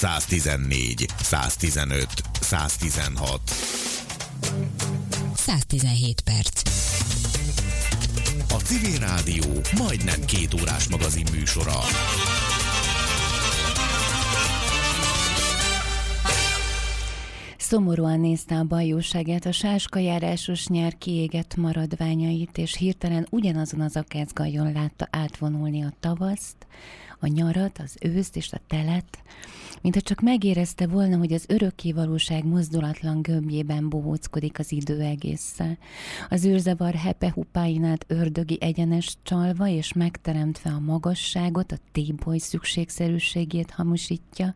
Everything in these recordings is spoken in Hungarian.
114, 115, 116. 117 perc. A Civil Rádió majdnem két órás magazin műsora. Szomorúan nézte a bajóságát, a sáskajárásos nyár kiégett maradványait, és hirtelen ugyanazon az akácgajon látta átvonulni a tavaszt, a nyarat, az őszt és a telet, mintha csak megérezte volna, hogy az örökké valóság mozdulatlan gömbjében bohóckodik az idő egésze. Az űrzavar hupáinát ördögi egyenes csalva és megteremtve a magasságot, a téboly szükségszerűségét hamusítja,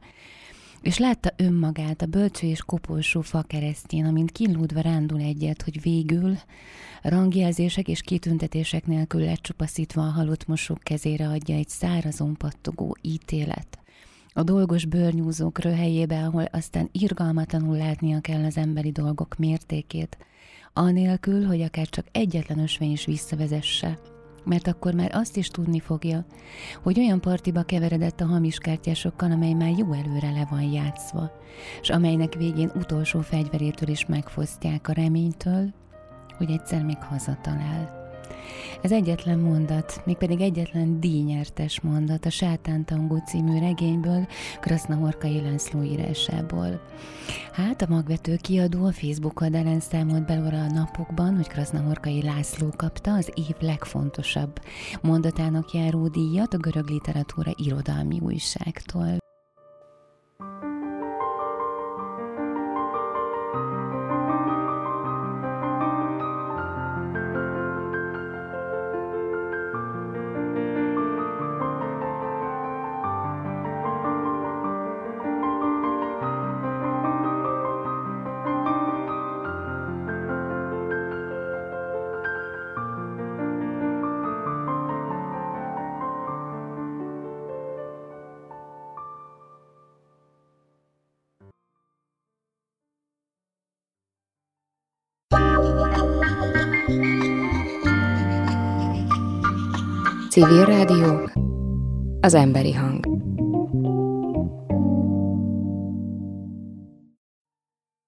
és látta önmagát a bölcső és koporsó fa keresztjén, amint kínlódva rándul egyet, hogy végül rangjelzések és kitüntetések nélkül lecsupaszítva a halott mosók kezére adja egy szárazon pattogó ítélet. A dolgos bőrnyúzók röhelyébe, ahol aztán irgalmatlanul látnia kell az emberi dolgok mértékét, anélkül, hogy akár csak egyetlen ösvény is visszavezesse – mert akkor már azt is tudni fogja, hogy olyan partiba keveredett a hamis kártyásokkal, amely már jó előre le van játszva, és amelynek végén utolsó fegyverétől is megfosztják a reménytől, hogy egyszer még hazatalál. Ez egyetlen mondat, mégpedig egyetlen díjnyertes mondat a Sátántangó című regényből, Krasznahorkai László írásából. Hát a magvető kiadó a Facebook oldalán számolt belőle a napokban, hogy Krasznahorkai László kapta az év legfontosabb mondatának járó díjat a görög literatúra irodalmi újságtól. Civil Rádió, az emberi hang.